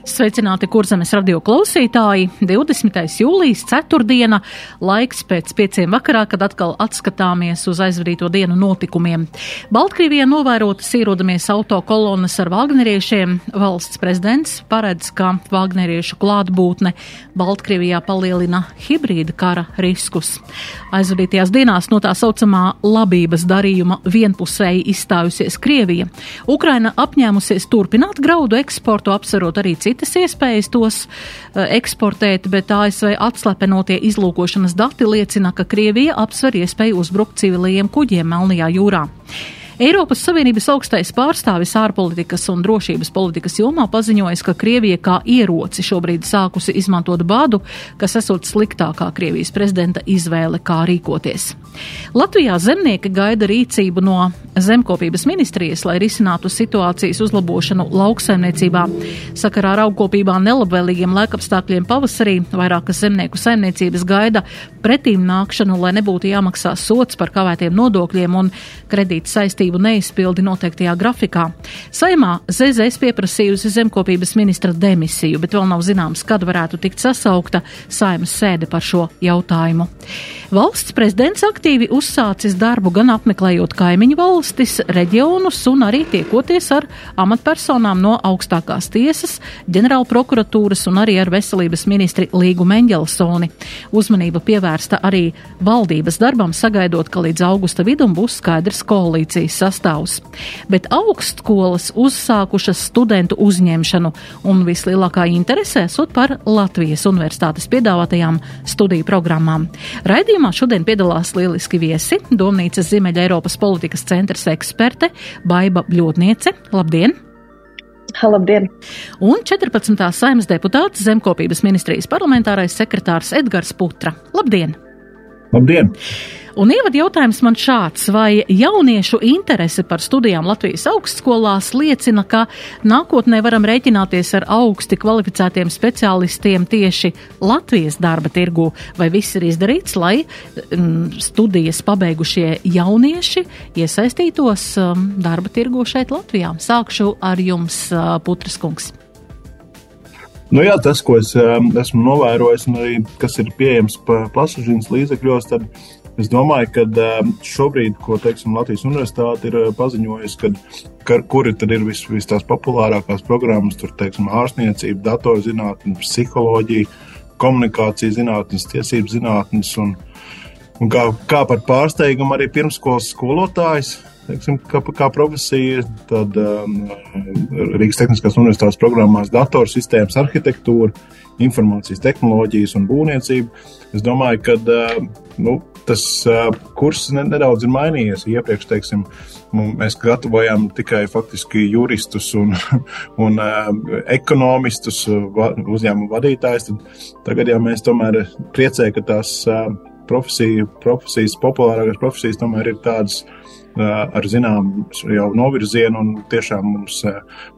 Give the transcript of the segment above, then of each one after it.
Sveicināti kurzemes radio klausītāji! 20. jūlijas ceturtdiena, laiks pēc pieciem vakarā, kad atkal atskatāmies uz aizvadīto dienu notikumiem. Baltkrievijā novērotas ierodamies autokolonas ar Wagneriešiem. Valsts prezidents paredz, ka Wagneriešu klātbūtne Baltkrievijā palielina hibrīda kara riskus. Aizvadītajās dienās no tā saucamā labības darījuma vienpusēji izstājusies Krievija. Ukraina apņēmusies turpināt graudu eksportu, apsverot arī citu citas iespējas tos uh, eksportēt, bet ASV atslepenotie izlūkošanas dati liecina, ka Krievija apsver iespēju uzbrukt civilajiem kuģiem Melnajā jūrā. Eiropas Savienības augstais pārstāvis ārpolitikas un drošības politikas jomā paziņojas, ka Krievija kā ieroci šobrīd sākusi izmantot bādu, kas esot sliktākā Krievijas prezidenta izvēle, kā rīkoties. Latvijā zemnieki gaida rīcību no zemkopības ministrijas, lai risinātu situācijas uzlabošanu lauksaimniecībā. Sakarā ar augkopībā nelabvēlīgiem laikapstākļiem pavasarī vairākas zemnieku saimniecības gaida pretīm nākšanu, lai nebūtu jāmaksā sots par kavētiem nodokļiem un kredīta saistību saistību neizpildi noteiktajā grafikā. Saimā ZZS pieprasījusi zemkopības ministra demisiju, bet vēl nav zināms, kad varētu tikt sasaukta saimas sēde par šo jautājumu. Valsts prezidents aktīvi uzsācis darbu gan apmeklējot kaimiņu valstis, reģionus un arī tiekoties ar amatpersonām no augstākās tiesas, ģenerāla prokuratūras un arī ar veselības ministri Līgu Mendelsoni. Uzmanība pievērsta arī valdības darbam, sagaidot, ka līdz augusta vidum būs skaidrs koalīcijas sastāvs, bet augstskolas uzsākušas studentu uzņemšanu un vislielākā interese esot par Latvijas universitātes piedāvātajām studiju programmām. Raidījumā šodien piedalās lieliski viesi - Domnīcas Ziemeļa Eiropas politikas centrs eksperte Baiba Bļotniece. Labdien! Labdien! Un 14. saimnes deputāts Zemkopības ministrijas parlamentārais sekretārs Edgars Putra. Labdien! Labdien! Un ievad jautājums man šāds, vai jauniešu interese par studijām Latvijas augstskolās liecina, ka nākotnē varam rēķināties ar augsti kvalificētiem speciālistiem tieši Latvijas darba tirgu, vai viss ir izdarīts, lai mm, studijas pabeigušie jaunieši iesaistītos um, darba tirgu šeit Latvijā? Sākšu ar jums, uh, Putras kungs. Nu jā, tas, ko es um, esmu novērojis, un arī kas ir pieejams plašsaziņas līdzekļos, tad Es domāju, ka um, šobrīd, ko teiksim, Latvijas Universitāte ir uh, paziņojusi, kad, ka, kuri tad ir vis, vis tās populārākās programmas, tur teiksim, ārstniecība, datorzinātne, psiholoģija, komunikācijas zinātnes, tiesības zinātnes un, un kā, kā par pārsteigumu arī pirmskolas skolotājs. Teiksim, kā, kā profesija, tad um, Rīgas Tehniskās Universitātes programmās datorsistēmas arhitektūra, informācijas tehnoloģijas un būvniecība. Es domāju, ka uh, nu, tas uh, kurs nedaudz ir mainījies. Iepriekš, teiksim, mēs gatavojām tikai faktiski juristus un, un uh, ekonomistus, va, uzņēmumu vadītājus. Tagad jau mēs tomēr priecējam, ka tās uh, profesija, profesijas, populārākās profesijas tomēr ir tādas ar zināmu jau novirzienu un tiešām mums,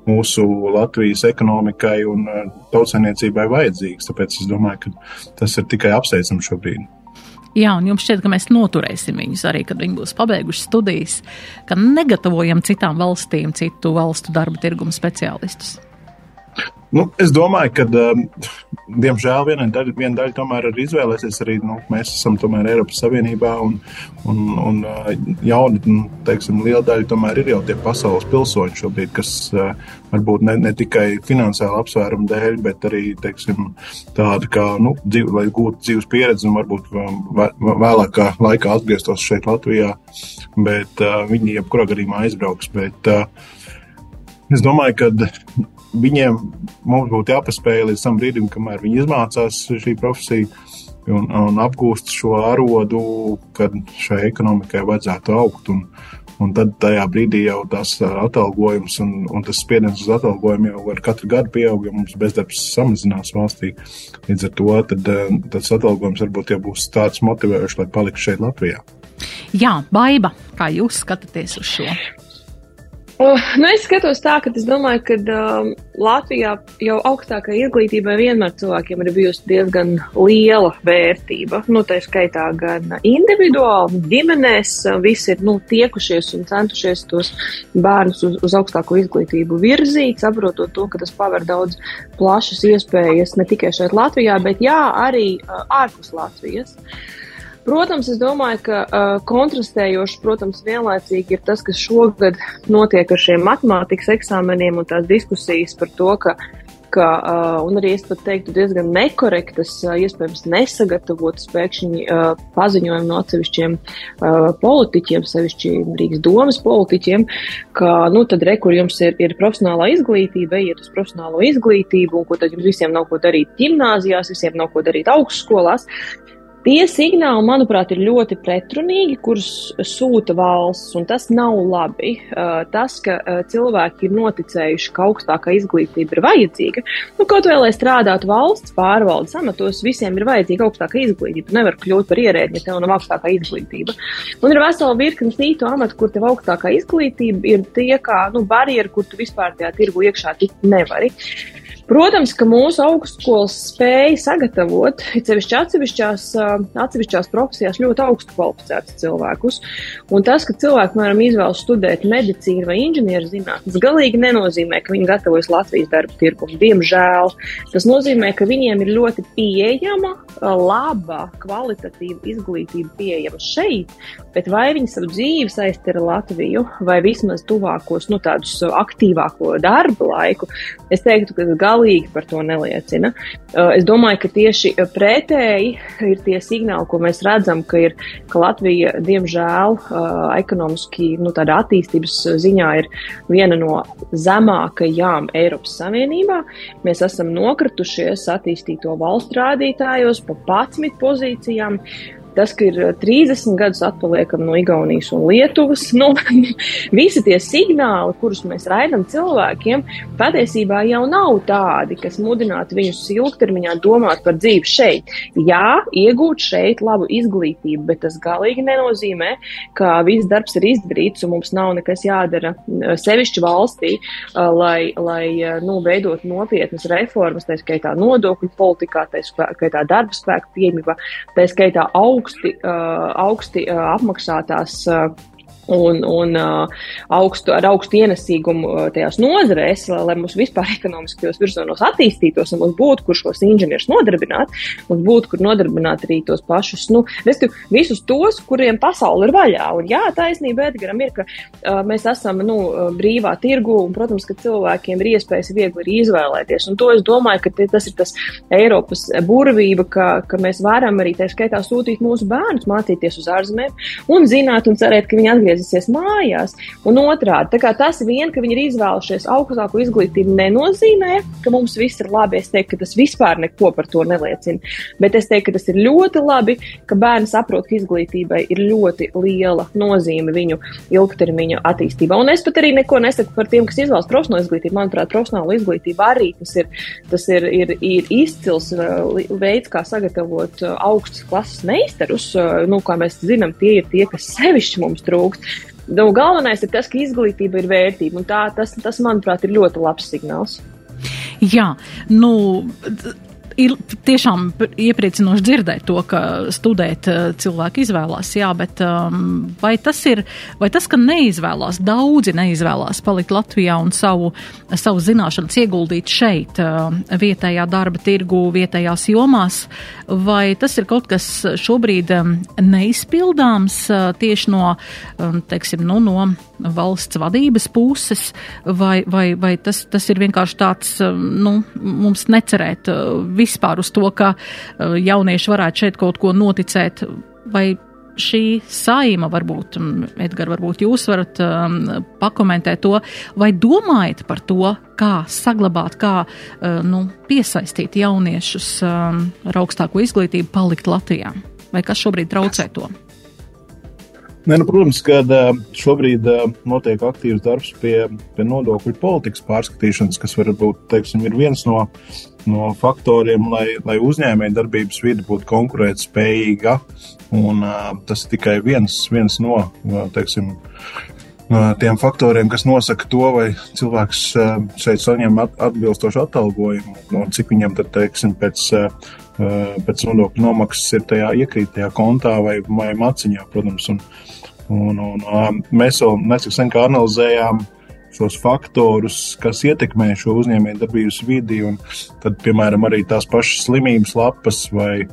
mūsu Latvijas ekonomikai un tautsēmniecībai vajadzīgs. Tāpēc es domāju, ka tas ir tikai apsveicams šobrīd. Jā, un jums šķiet, ka mēs noturēsim viņus arī, kad viņi būs pabeiguši studijas, ka negatavojam citām valstīm, citu valstu darba tirgumu speciālistus. Nu, es domāju, ka, um, diemžēl, viena daļa, viena daļa tomēr ir izvēlēsies arī, nu, mēs esam Eiropas Savienībā un, un, un uh, jauni, nu, teiksim, liela daļa tomēr ir jau tie pasaules pilsoņi šobrīd, kas uh, varbūt ne, ne tikai finansiāli apsvērumu dēļ, bet arī, teiksim, tāda kā, nu, dzīv, lai gūtu dzīves pieredzi un varbūt um, vēlākā laikā atgrieztos šeit Latvijā, bet uh, viņi jebkurā gadījumā aizbrauks. Bet, Es domāju, ka viņiem mums būtu jāpaspēj līdz tam brīdim, kamēr viņi izmācās šī profesija un, un apgūst šo arodu, kad šai ekonomikai vajadzētu augt. Un, un tad tajā brīdī jau tas atalgojums un, un tas spiediens uz atalgojumu jau ar katru gadu pieaug, jo mums bezdarbs samazinās valstī. Līdz ar to tad, tas atalgojums varbūt jau būs tāds motivējošs, lai paliktu šeit Latvijā. Jā, baiva, kā jūs skatāties uz šo? Uh, nu es skatos tā, ka es domāju, ka um, Latvijā jau augstākai izglītībai vienmēr cilvēkiem ir bijusi diezgan liela vērtība. Nu, tā skaitā gan individuāli, ģimenēs, visi ir nu, tiekušies un centušies tos bērnus uz, uz augstāko izglītību virzīt, saprotot to, ka tas paver daudz plašas iespējas ne tikai šeit Latvijā, bet jā, arī uh, ārpus Latvijas. Uh, Protams, es domāju, ka uh, kontrastējoši, protams, vienlaicīgi ir tas, kas šogad notiek ar šiem matemātikas eksāmeniem un tās diskusijas par to, ka, ka uh, un arī es pat teiktu diezgan nekorektas, uh, iespējams nesagatavotas pēkšņi uh, paziņojumi no atsevišķiem uh, politiķiem, sevišķi Rīgas domas politiķiem, ka, nu, tad re, kur jums ir, ir profesionālā izglītība, ejiet uz profesionālo izglītību, un ko tad jums visiem nav ko darīt gimnāzijās, visiem nav ko darīt augstskolās. Tie signāli, manuprāt, ir ļoti pretrunīgi, kurus sūta valsts, un tas nav labi. Tas, ka cilvēki ir noticējuši, ka augstākā izglītība ir vajadzīga, nu, kaut vai lai strādātu valsts pārvaldes amatos, visiem ir vajadzīga augstākā izglītība. Nevar kļūt par ierēdni, ja tev nav augstākā izglītība. Un ir vesela virkne citu amatu, kur tev augstākā izglītība ir tie kā nu, barjeri, kur tu vispār tajā tirgu iekšā tikt nevari. Protams, ka mūsu augstskolas spēja sagatavot, sevišķi atsevišķās, atsevišķās profesijās, ļoti augstu kvalificētus cilvēkus. Un tas, ka cilvēki, piemēram, izvēlas studēt medicīnu vai inženieru zinātnes, galīgi nenozīmē, ka viņi gatavojas Latvijas darba tirgumu. Diemžēl tas nozīmē, ka viņiem ir ļoti pieejama, laba, kvalitatīva izglītība pieejama šeit, bet vai viņi savu dzīvi saist ar Latviju, vai vismaz tuvākos, nu, tādus aktīvāko darba laiku, es teiktu, ka galīgi galīgi par to neliecina. Uh, es domāju, ka tieši pretēji ir tie signāli, ko mēs redzam, ka, ir, ka Latvija, diemžēl, uh, ekonomiski nu, attīstības ziņā ir viena no zemākajām Eiropas Savienībā. Mēs esam nokritušies attīstīto valstu rādītājos pa 11 pozīcijām. Tas, ka ir 30 eh, gadus atpaliekam no Igaunijas un Lietuvas, nu, visi tie signāli, kurus mēs raidām cilvēkiem, patiesībā jau nav tādi, kas mudinātu viņus ilgtermiņā domāt par dzīvi šeit. Jā, iegūt šeit labu izglītību, bet tas galīgi nenozīmē, ka viss darbs ir izdarīts un mums nav nekas jādara eh, sevišķi valstī, eh, lai, lai nu, veidot nopietnas reformas, tā skaitā nodokļu politikā, tā skaitā darba spēka pieejamībā, tā skaitā augstskolā augsti, augsti apmaksātās un, un uh, augstu, ar augstu ienesīgumu tajās nozarēs, lai, lai mums vispār ekonomiskajos virzienos attīstītos un mums būtu, kur šos inženierus nodarbināt, mums būtu, kur nodarbināt arī tos pašus, nu, respektīvi, visus tos, kuriem pasauli ir vaļā. Un jā, taisnība Edgaram ir, ka uh, mēs esam, nu, brīvā tirgu un, protams, ka cilvēkiem ir iespējas viegli arī izvēlēties. Un to es domāju, ka tas ir tas Eiropas burvība, ka, ka mēs varam arī tā skaitā sūtīt mūsu bērnus mācīties uz ārzemēm un zināt un cerēt, ka viņi atgriezīsies atgriezīsies mājās. Un otrādi, tas vien, ka viņi ir izvēlušies augstāko izglītību, nenozīmē, ka mums viss ir labi. Es teiktu, ka tas vispār neko par to neliecina. Bet es teiktu, ka tas ir ļoti labi, ka bērni saprot, ka izglītībai ir ļoti liela nozīme viņu ilgtermiņa attīstībā. Un es pat arī neko nesaku par tiem, kas izvēlas profesionālo izglītību. Manuprāt, profesionāla izglītība arī tas ir, tas ir, ir, ir izcils uh, veids, kā sagatavot uh, augstas klases meistarus. Uh, nu, kā mēs zinām, tie ir tie, kas sevišķi mums trūkst. Nu, galvenais ir tas, ka izglītība ir vērtība, un tā, tas, tas, manuprāt, ir ļoti labs signāls. Jā, nu, ir tiešām iepriecinoši dzirdēt to, ka studēt eh, cilvēki izvēlās, jā, bet um, vai tas ir, vai tas, ka neizvēlās, daudzi neizvēlās palikt Latvijā un savu, savu zināšanas ieguldīt šeit, uh, vietējā darba tirgu, vietējās jomās, vai tas ir kaut kas šobrīd um, neizpildāms uh, tieši no, um, teiksim, nu, no valsts vadības puses, vai, vai, vai tas, tas ir vienkārši tāds, um, nu, mums necerēt uh, vispār uz to, ka uh, jaunieši varētu šeit kaut ko noticēt, vai šī saima, varbūt, um, Edgar, varbūt jūs varat um, pakomentēt to, vai domājat par to, kā saglabāt, kā uh, nu, piesaistīt jauniešus um, ar augstāko izglītību palikt Latvijā? Vai kas šobrīd traucē to? Ne, nu, protams, ka šobrīd notiek aktīvs darbs pie, pie nodokļu politikas pārskatīšanas, kas varbūt teiksim, ir viens no, no faktoriem, lai, lai uzņēmēja darbības vide būtu konkurētspējīga. Un, tas ir tikai viens, viens no teiksim, tiem faktoriem, kas nosaka to, vai cilvēks šeit saņem atbilstošu atalgojumu, un cik viņam tad, teiksim, pēc, pēc nodokļu nomaksas ir tajā iekrītajā kontā vai, vai maciņā, protams. Un, un, un mēs vēl nesik sen kā analizējām šos faktorus, kas ietekmē šo uzņēmējdarbības vidi, un tad, piemēram, arī tās pašas slimības lapas vai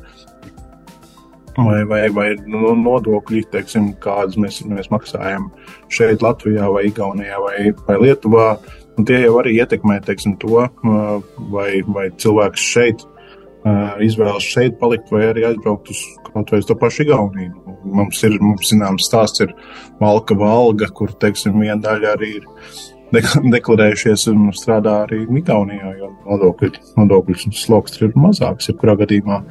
vai, vai, vai nodokļi, teiksim, kādas mēs, mēs maksājam šeit, Latvijā, vai Igaunijā, vai, vai Lietuvā. Un tie jau arī ietekmē teiksim, to, vai, vai cilvēks šeit izvēlas šeit palikt, vai arī aizbraukt uz kaut vai uz to pašu Igauniju. Mums ir, mums zināms, stāsts ir Valka Valga, kur, teiksim, viena daļa arī ir deklarējušies un strādā arī Igaunijā, jo nodokļu, nodokļu sloks ir mazāks, jebkurā gadījumā.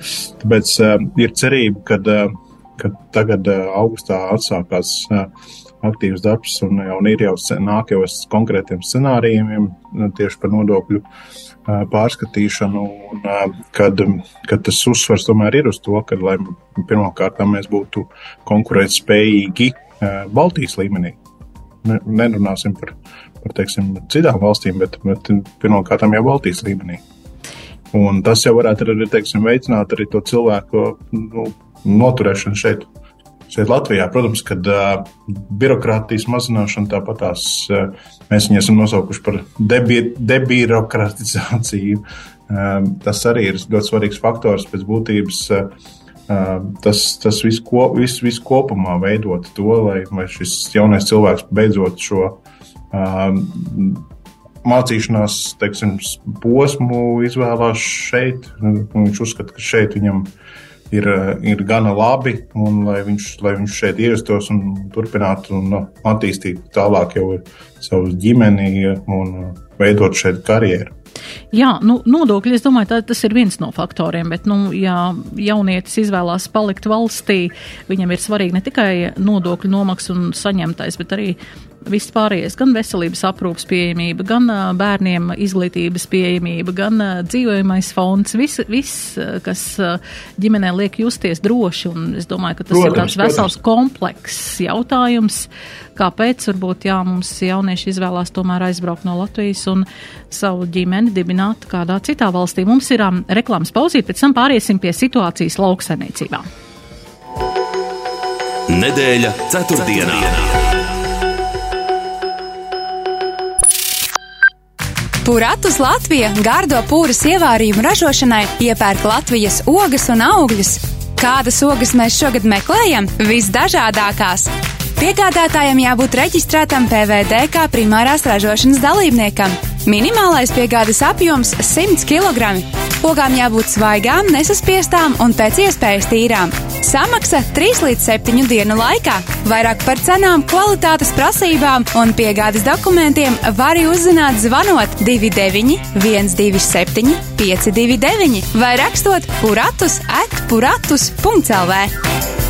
Tāpēc uh, ir cerība, ka, uh, ka tagad uh, augustā atsākās uh, aktīvs darbs un, un ir jau nāk jau uz konkrētiem scenārijiem tieši par nodokļu uh, pārskatīšanu, un kad, kad tas uzsvars tomēr ir uz to, ka, lai pirmkārt mēs būtu konkurētspējīgi Baltijas līmenī. Nerunāsim par par teiksim, citām valstīm, bet, bet pirmkārt jau Baltijas līmenī. Un tas jau varētu arī teiksim, veicināt arī to cilvēku nu, noturēšanu šeit. Šeit Latvijā, protams, kad uh, birokrātijas mazināšana tāpatās uh, mēs viņu esam nosaukuši par debi debirokratizāciju. Uh, tas arī ir ļoti svarīgs faktors pēc būtības. Uh, tas tas viss ko, vis, vis kopumā veidot to, lai, lai šis jaunais cilvēks beidzot šo mācīšanās teiksim, posmu izvēlās šeit. Viņš uzskata, ka šeit viņam ir, ir gana labi, un lai viņš, lai viņš šeit ierastos un turpinātu un attīstītu tālāk jau savu ģimeni un veidot šeit karjeru. Jā, nu, nodokļi, es domāju, tā, tas ir viens no faktoriem, bet, nu, ja jaunietis izvēlās palikt valstī, viņam ir svarīgi ne tikai nodokļu nomaksa un saņemtais, bet arī viss pārējais, gan veselības aprūpas pieejamība, gan bērniem izglītības pieejamība, gan dzīvojamais fonds, viss, vis, kas ģimenē liek justies droši. Un es domāju, ka tas protams, ir tāds vesels protams. komplekss jautājums, kāpēc varbūt jā, mums jaunieši izvēlās tomēr aizbraukt no Latvijas un savu ģimeni dibināt kādā citā valstī. Mums ir um, reklāmas pauzīt, pēc tam pāriesim pie situācijas lauksaimniecībā. Nedēļa ceturtdienā. ceturtdienā. Puratus Latvija gardo pūras ievārījumu ražošanai iepērk Latvijas ogas un augļus. Kādas ogas mēs šogad meklējam? Visdažādākās! Piegādātājam jābūt reģistrētam PVD kā primārās ražošanas dalībniekam. Minimālais piegādes apjoms - 100 kg. Ogām jābūt svaigām, nesaspiestām un pēc iespējas tīrām. Samaksa 3 līdz 7 dienu laikā. Vairāk par cenām, kvalitātes prasībām un piegādes dokumentiem var uzzināt zvanot 29 127 529 vai rakstot puratus at puratus.lv.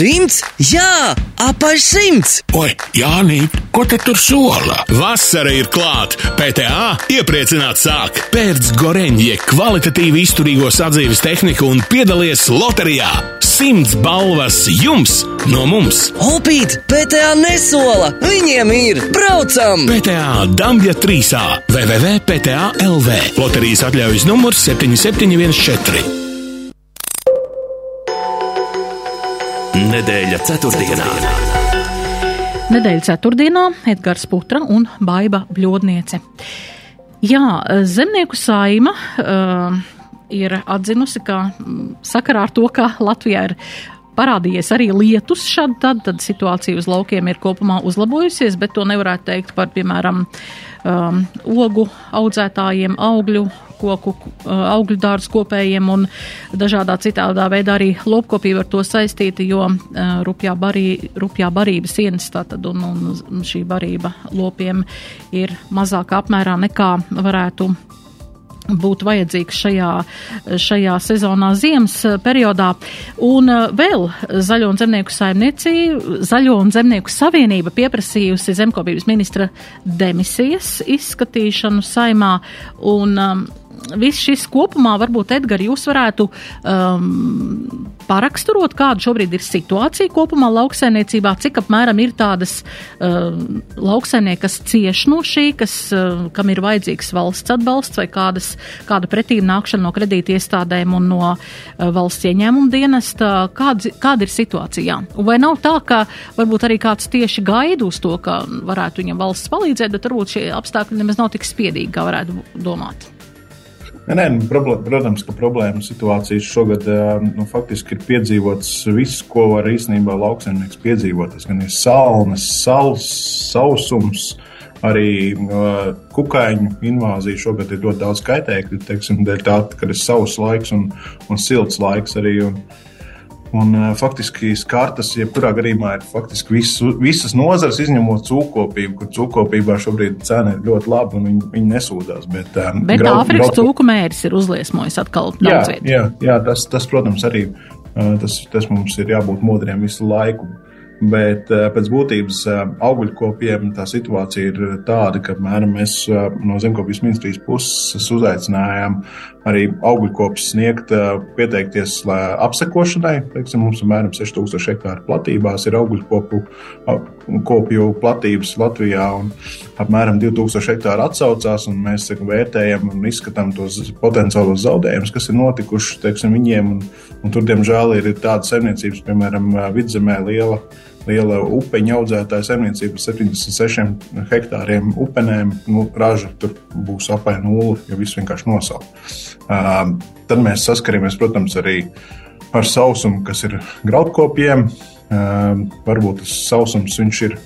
Simts? Jā, apaļ simts! Oi, Jānīt, ko te tur sola? Vasara ir klāt! PTA iepriecināt sāk! Pērts Goreņģie kvalitatīvi izturīgo sadzīves tehniku un piedalies loterijā! Simts balvas jums no mums! Opīt, PTA nesola! Viņiem ir! Braucam! PTA Dabja 3A www.pta LV Loterijas atļaujas numurs 7714. Nedēļa ceturtdienā. Nedēļa ceturtdienā Edgars Putra un Baiva Bļodniece. Jā, zemnieku saima uh, ir atzinusi, ka sakarā ar to, ka Latvijā ir parādījies arī lietus šad tad, tad situācija uz laukiem ir kopumā uzlabojusies, bet to nevarētu teikt par, piemēram, um, ogu audzētājiem, augļu koku, uh, augļu dārzu kopējiem un dažādā citādā veidā arī lopkopība ar to saistīta, jo uh, rupjā, barī, rupjā barība sienas tātad un, un šī barība lopiem ir mazākā apmērā nekā varētu būtu vajadzīgs šajā, šajā sezonā ziemas periodā. Un vēl Zaļo un zemnieku saimniecība, Zaļo un zemnieku savienība pieprasījusi zemkopības ministra demisijas izskatīšanu saimā un um, viss šis kopumā, varbūt, Edgars, jūs varētu um, paraksturot, kāda šobrīd ir situācija kopumā lauksainiecībā, cik apmēram ir tādas um, lauksainieki, kas cieš no šī, kas, um, kam ir vajadzīgs valsts atbalsts vai kādas, kāda pretīm nākšana no kredīti iestādēm un no uh, valsts ieņēmuma dienesta. Kāda, kāda ir situācija? Vai nav tā, ka varbūt arī kāds tieši gaida uz to, ka varētu viņam valsts palīdzēt, bet varbūt šie apstākļi nemaz nav tik spiedīgi, kā varētu domāt? Nē, nē, nu, problēma, protams, ka problēma situācijas šogad nu, faktiski ir piedzīvots viss, ko var īstenībā lauksaimnieks piedzīvot. Tas gan ir salnas, sals, sausums, arī uh, kukaiņu invāzija. Šogad ir ļoti daudz kaitēkļu, teiksim, dēļ tā, ka ir savs laiks un, un silts laiks arī. Un, Un, uh, faktiski skartas, jebkurā gadījumā, ir faktiski visu, visas nozares, izņemot cūkopību, kur cūkopībā šobrīd cena ir ļoti laba un viņi, viņi nesūdzās. Bet, um, bet graud, Āfrikas graud... cūku mērs ir uzliesmojis atkal daudz vietu. Jā, jā tas, tas, protams, arī uh, tas, tas mums ir jābūt modriem visu laiku. Bet eh, pēc būtības eh, augļkopiem tā situācija ir tāda, ka mēram, mēs eh, no Zemkopijas ministrijas puses uzaicinājām arī augļkopus sniegt, pieteikties apsekošanai. Teiksim, mums apmēram 6000 hektāru platībās ir augļkopu kopju platības Latvijā, un apmēram 2000 hektāru atsaucās. Mēs teiksim, vērtējam un izskatām tos potenciālos zaudējumus, kas ir notikuši teiksim, viņiem. Un, un tur, diemžēl, ir tādas saimniecības, piemēram, vidzemē liela liela upeņa audzētāja saimniecība ar 76 hektāriem upenēm. Nu, raža tur būs apmēram nulle, ja viss vienkārši nosaukt. Uh, tad mēs saskaramies, protams, arī ar sausumu, kas ir graudkopiem. Uh, varbūt tas sausums ir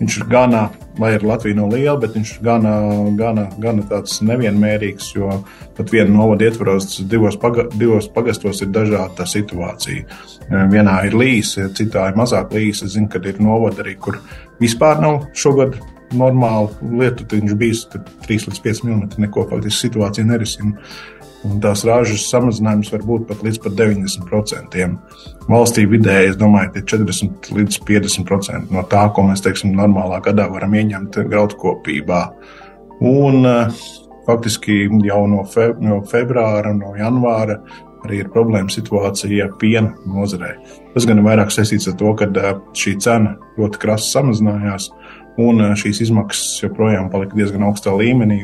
Viņš ir gana, lai ir Latvija no liela, bet viņš gana, gana, gana tāds nevienmērīgs, jo pat viena novada ietvaros divos, paga, divos pagastos ir dažāda situācija. Vienā ir līsa, citā ir mazāk līsa. Es zinu, ka ir novada arī, kur vispār nav šogad normāli lietu, tad viņš bijis 3 līdz 5 mm, neko faktiski situācija nerisina un tās ražas samazinājums var būt pat līdz pat 90%. Valstī vidēji, es domāju, ir 40 līdz 50% no tā, ko mēs teiksim, normālā gadā varam ieņemt graudkopībā. Un eh, faktiski jau no, fe, no februāra, no janvāra arī ir problēma situācija piena nozarē. Tas gan ir vairāk saistīts ar to, ka eh, šī cena ļoti krasi samazinājās. Un eh, šīs izmaksas joprojām palika diezgan augstā līmenī.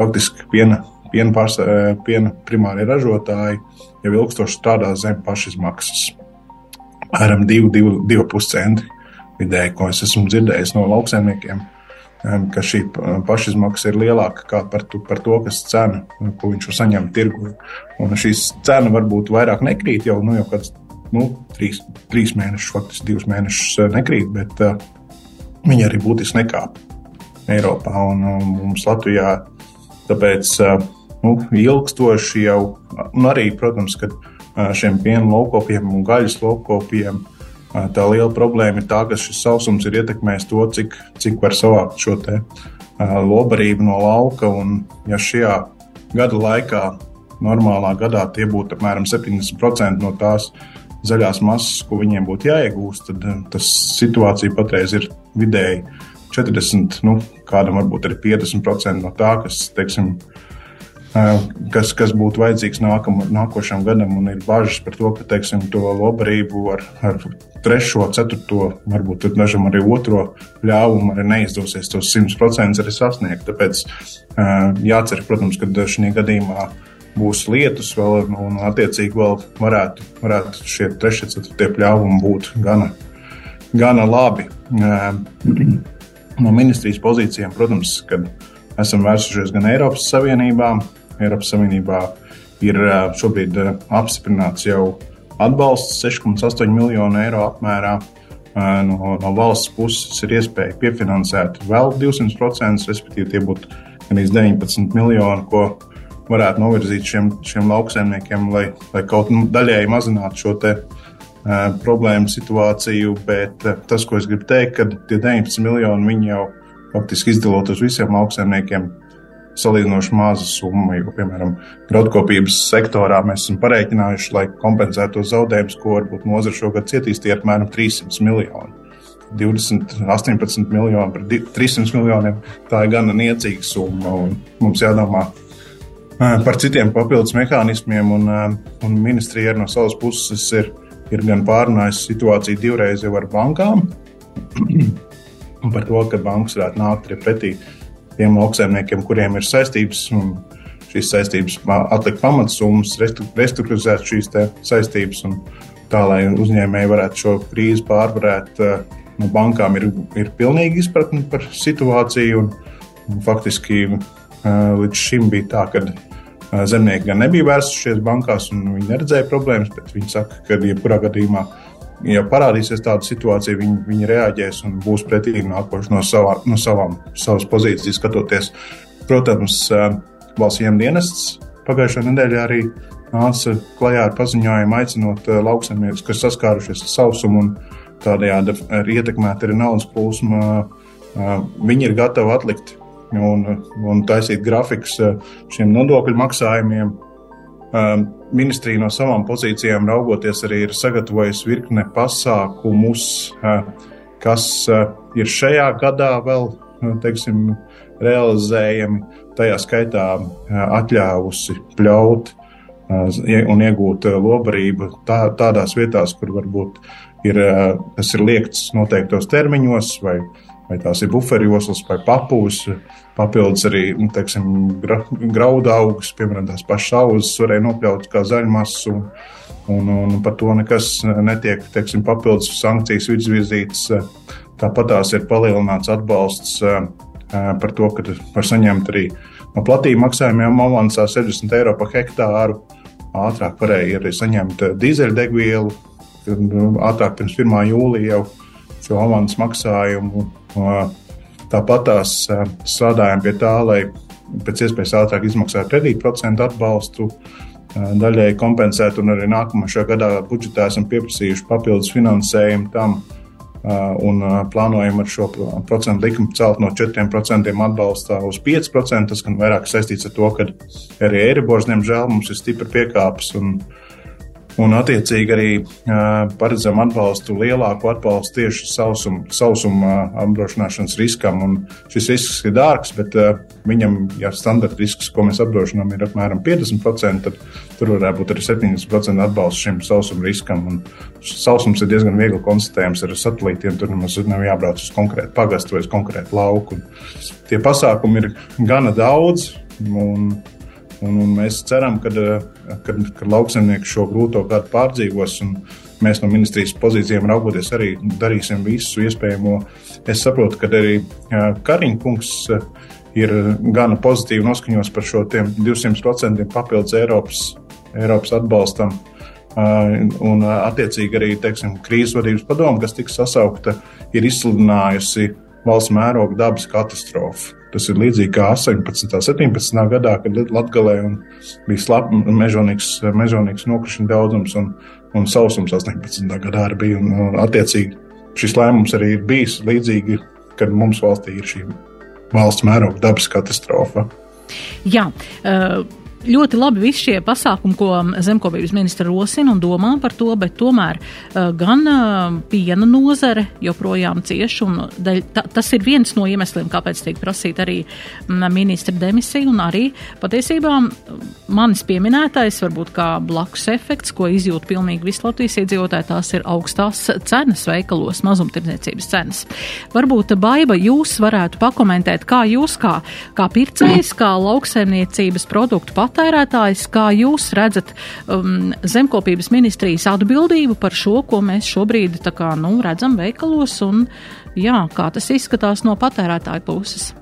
Faktiski piena piena, pārs, eh, piena primārie ražotāji jau ilgstoši strādā zem pašizmaksas. Apmēram 2,5 centi vidēji, ko es esmu dzirdējis no lauksaimniekiem, ka šī pašizmaksa ir lielāka par to, par to, kas cena, ko viņš var saņemt tirgu. Un šīs cena varbūt vairāk nekrīt jau, nu, jau kāds nu, trīs, trīs mēnešus, faktiski divus mēnešus eh, nekrīt, bet uh, viņi arī būtiski nekāp Eiropā un uh, mums Latvijā. Tāpēc uh, nu, ilgstoši jau, un arī, protams, kad šiem piena laukopiem un gaļas laukopiem tā liela problēma ir tā, ka šis sausums ir ietekmējis to, cik, cik var savākt šo te lobarību no lauka. Un, ja šajā gada laikā, normālā gadā, tie būtu apmēram 70% no tās zaļās masas, ko viņiem būtu jāiegūst, tad tas situācija patreiz ir vidēji 40, nu, kādam varbūt arī 50% no tā, kas, teiksim, kas, kas būtu vajadzīgs nākam, nākošam gadam, un ir bažas par to, ka teiksim, to lobarību ar, ar trešo, ceturto, varbūt dažam arī otro ļāvumu arī neizdosies tos 100% arī sasniegt. Tāpēc jācer, protams, ka šajā gadījumā būs lietus vēl, un attiecīgi vēl varētu, varētu šie trešie, ceturtie ļāvumi būt gana, gana labi. No ministrijas pozīcijām, protams, kad esam vērsušies gan Eiropas Savienībā, Eiropas Savienībā ir šobrīd apstiprināts jau atbalsts 6,8 miljonu eiro apmērā. No, no valsts puses ir iespēja piefinansēt vēl 200%, respektīvi tie būtu gandrīz 19 miljoni, ko varētu novirzīt šiem, šiem lauksaimniekiem, lai, lai kaut nu, daļēji mazinātu šo te, uh, problēmu situāciju. Bet uh, tas, ko es gribu teikt, ka tie 19 miljoni jau faktiski izdalot uz visiem lauksaimniekiem, salīdzinoši maza summa. Jo, piemēram, graudkopības sektorā mēs esam pareiķinājuši, lai kompensētu zaudējumus, ko varbūt nozara šogad cietīs, tie apmēram 300 miljoni. 20, 18 miljoni par 300 miljoniem. Tā ir gana niecīga summa. Mums jādomā par citiem papildus mehānismiem, un, un ministrija no savas puses ir, ir gan pārunājusi situāciju divreiz jau ar bankām, par to, ka bankas varētu nākt arī pretī tiem lauksaimniekiem, kuriem ir saistības, šīs saistības atlikt pamatsummas, restruktūrizēt šīs saistības, un tā, lai uzņēmēji varētu šo krīzi pārvarēt. No bankām ir, ir pilnīgi izpratne par situāciju, un, un faktiski līdz šim bija tā, ka Zemnieki gan nebija vērsušies bankās, un viņi neredzēja problēmas, bet viņi saka, ka jebkurā gadījumā, ja parādīsies tāda situācija, viņi, viņi reaģēs un būs pretīgi nākoši no, savā, no savām, savas pozīcijas skatoties. Protams, valsts iemdienests pagājušajā nedēļā arī nāca klajā ar paziņojumu, aicinot lauksaimniekus, kas saskārušies ar sausumu un tādējādi ir ietekmēta arī naudas plūsma. Viņi ir gatavi atlikt un, un taisīt grafikus eh, šiem nodokļu maksājumiem. Eh, ministrija no savām pozīcijām raugoties arī ir sagatavojusi virkne pasākumus, eh, kas ir šajā gadā vēl teiksim, realizējami. Tajā skaitā atļāvusi pļaut un iegūt lobarību tā, tādās vietās, kur varbūt ir, tas ir liekts noteiktos termiņos vai vai tās ir buferjoslas vai papūs. Papildus arī nu, teiksim, gra, graudu augus, piemēram, tās pašas auzas varēja nopļaut kā zaļmasu. Un, un par to nekas netiek teiksim, papildus sankcijas izvirzītas. Tāpat tās ir palielināts atbalsts par to, ka var saņemt arī no platību maksājumiem avansā 60 eiro par hektāru. Ātrāk varēja arī saņemt dīzeļdegvielu, ātrāk pirms 1. jūlija jau šo avans maksājumu Tāpat tās strādājam pie tā, lai pēc iespējas ātrāk izmaksātu kredītprocentu atbalstu, daļēji kompensēt, un arī nākamajā gadā budžetā esam pieprasījuši papildus finansējumu tam. Un plānojam ar šo procentu likumu celt no 4% atbalstā uz 5%. Tas gan vairāk saistīts ar to, ka arī Eiribors, diemžēl, mums ir stipri piekāpes. Un, uh, Un, attiecīgi, arī paredzam atbalstu, lielāku atbalstu tieši sausuma, sausuma apdrošināšanas riskam. Un šis risks ir dārgs, bet viņam, ja standarta risks, ko mēs apdrošinām, ir apmēram 50%, tad tur varētu būt arī 70% atbalsts šim sausuma riskam. Un sausums ir diezgan viegli konstatējams ar satelītiem. Tur mums nav jābrauc uz konkrētu pagastu vai uz konkrētu lauku. Un tie pasākumi ir gana daudz. Un, Un, un mēs ceram, ka kad lauksaimnieki šo grūto gadu pārdzīvos. Mēs no ministrijas pozīcijām raugoties arī darīsim visu iespējamo. Es saprotu, ka arī Kariņkungs ir gana pozitīvi noskaņots par šo 200% papildus Eiropas, Eiropas atbalstam. Un, attiecīgi, arī teiksim, krīzes vadības padome, kas tika sasaukta, ir izsludinājusi valsts mēroga dabas katastrofu. Tas ir līdzīgi kā 18. un 17. gadā, kad Latvijā bija slap, mežonīgs, mežonīgs nokrišņu daudzums un, un sausums 18. gadā arī bija. Un, un, attiecīgi šis lēmums arī ir bijis līdzīgi, kad mums valstī ir šī valsts mēroga dabas katastrofa. Jā, uh, ļoti labi visi šie pasākumi, ko zemkopības ministra rosina un domā par to, bet tomēr uh, gan uh, piena nozare joprojām cieš, un daļ, ta, tas ir viens no iemesliem, kāpēc tiek prasīt arī ministra demisija, un arī patiesībā manis pieminētais, varbūt kā blakus efekts, ko izjūt pilnīgi visi Latvijas iedzīvotāji, tās ir augstās cenas veikalos, mazumtirdzniecības cenas. Varbūt, Baiba, jūs varētu pakomentēt, kā jūs kā, kā pircējs, kā lauksaimniecības produktu patērētājs, patērētājs, kā jūs redzat um, zemkopības ministrijas atbildību par šo, ko mēs šobrīd kā, nu, redzam veikalos, un jā, kā tas izskatās no patērētāja puses?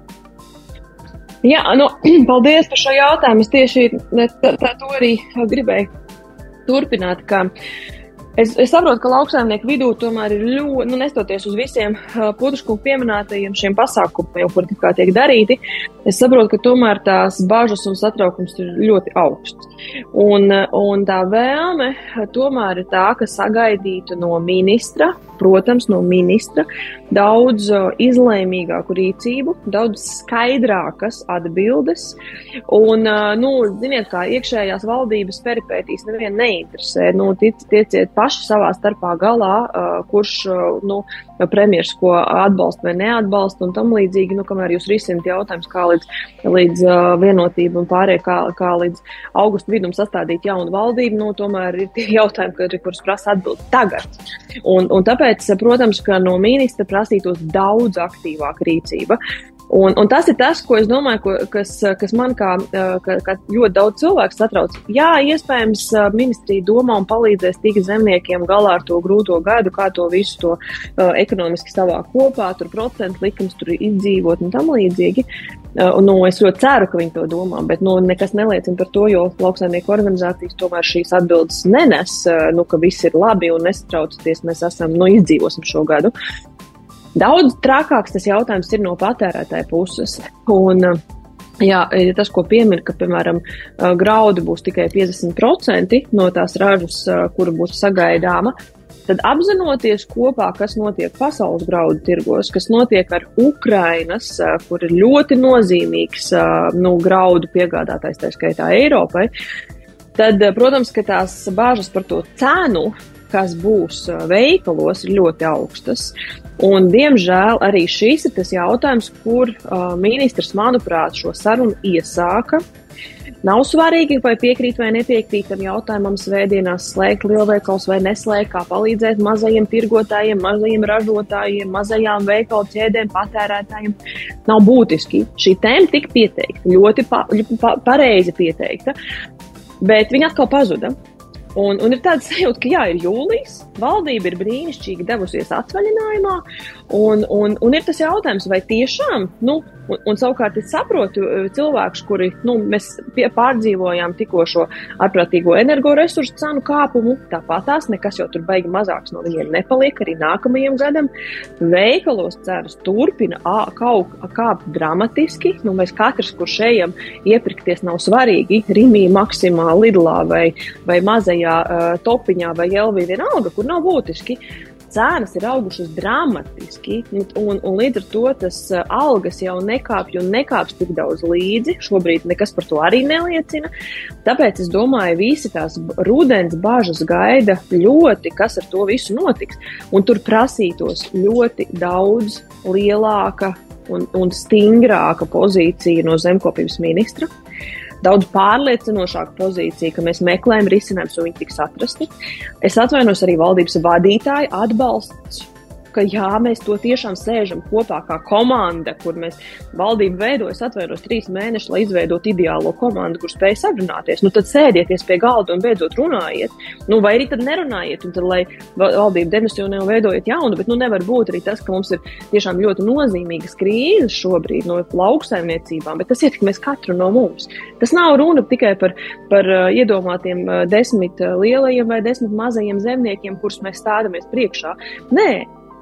Jā, nu, paldies par šo jautājumu. Es tieši tā, tā to arī gribēju turpināt. Ka, uh, Es, es saprotu, ka lauksaimnieku vidū tomēr ir ļoti, nu, nestoties uz visiem putekļu pieminētajiem šiem pasākumiem, kur tikā tiek darīti, es saprotu, ka tomēr tās bažas un satraukums ir ļoti augsts. Un, un tā vēlme tomēr ir tā, ka sagaidītu no ministra, protams, no ministra daudz izlēmīgāku rīcību, daudz skaidrākas atbildes. Un, nu, ziniet, kā iekšējās valdības peripētīs nevienu neinteresē. Nu, tic, tieciet paši savā starpā galā, kurš nu, premjeras ko atbalsta vai neatbalsta un tam līdzīgi, nu, kamēr jūs risināt jautājums, kā līdz, līdz vienotību un pārējie, kā, kā līdz augustu vidum sastādīt jaunu valdību, nu, tomēr ir tie jautājumi, kurus prasa atbild tagad. Un, un tāpēc, protams, ka no ministra prasītos daudz aktīvāka rīcība. Un, un tas ir tas, ko es domāju, ko, kas, kas man kā, kā, kā ļoti daudz cilvēku satrauc. Jā, iespējams, ministrija domā un palīdzēs tikt zemniekiem galā ar to grūto gadu, kā to visu to uh, ekonomiski savā kopā, tur procentu likums, tur izdzīvot un tam līdzīgi. Uh, nu, es ļoti ceru, ka viņi to domā, bet nu, nekas neliecina par to, jo lauksaimnieku organizācijas tomēr šīs atbildes nenes, uh, nu, ka viss ir labi un nesatraucieties, mēs esam, nu, izdzīvosim šo gadu. Daudz trakāks tas jautājums ir no patērētāja puses. Un, Jā, tas, ko piemin, ka, piemēram, graudi būs tikai 50% no tās ražas, kura būs sagaidāma, tad apzinoties kopā, kas notiek pasaules graudu tirgos, kas notiek ar Ukrainas, kur ir ļoti nozīmīgs nu, graudu piegādātājs, tā skaitā Eiropai, tad, protams, ka tās bāžas par to cenu kas būs veikalos, ir ļoti augstas. Un, diemžēl arī šis ir tas jautājums, kur uh, ministrs, manuprāt, šo sarunu iesāka. Nav svarīgi, vai piekrīt vai nepiekrīt tam jautājumam, svētdienās slēgt lielveikals vai neslēgt, kā palīdzēt mazajiem tirgotājiem, mazajiem ražotājiem, mazajām veikalu ķēdēm, patērētājiem. Nav būtiski. Šī tēma tika pieteikta, ļoti pa, pa, pareizi pieteikta, bet viņa atkal pazuda. Un, un ir tāds sajūta, ka jā, ir jūlijas, valdība ir brīnišķīgi devusies atvaļinājumā, un, un, un ir tas jautājums, vai tiešām, nu, un, un savukārt es saprotu eh, cilvēkus, kuri, nu, mēs pie, pārdzīvojām tikko šo ārprātīgo energoresursu cenu kāpumu, tāpat tās nekas jau tur baigi mazāks no viņiem nepaliek arī nākamajam gadam. Veikalos cenas turpina kaut kāpt dramatiski, nu, mēs katrs, kurš ejam iepirkties, nav svarīgi, Rimī, Maksimā, Lidlā vai, vai mazajā uh, topiņā vai Elvī vienalga, kur nav būtiski cenas ir augušas dramatiski, un, un līdz ar to tas uh, algas jau nekāpj un nekāps tik daudz līdzi. Šobrīd nekas par to arī neliecina. Tāpēc es domāju, visi tās rudens bažas gaida ļoti, kas ar to visu notiks. Un tur prasītos ļoti daudz lielāka un, un stingrāka pozīcija no zemkopības ministra. Uh, daudz pārliecinošāku pozīciju, ka mēs meklējam risinājumus, un viņi tiks atrasti. Es atvainos arī valdības vadītāju atbalsts ka jā, mēs to tiešām sēžam kopā kā komanda, kur mēs valdību veidojas, atveidos trīs mēnešus, lai izveidotu ideālo komandu, kur spēj sarunāties. Nu, tad sēdieties pie galda un beidzot runājiet. Nu, vai arī tad nerunājiet, un tad, lai valdība demisionē un veidojiet jaunu, bet nu, nevar būt arī tas, ka mums ir tiešām ļoti nozīmīgas krīzes šobrīd no lauksaimniecībām, bet tas ietekmēs katru no mums. Tas nav runa tikai par, par uh, iedomātiem uh, desmit uh, lielajiem vai desmit mazajiem zemniekiem, kurus mēs stādamies priekšā. Nē,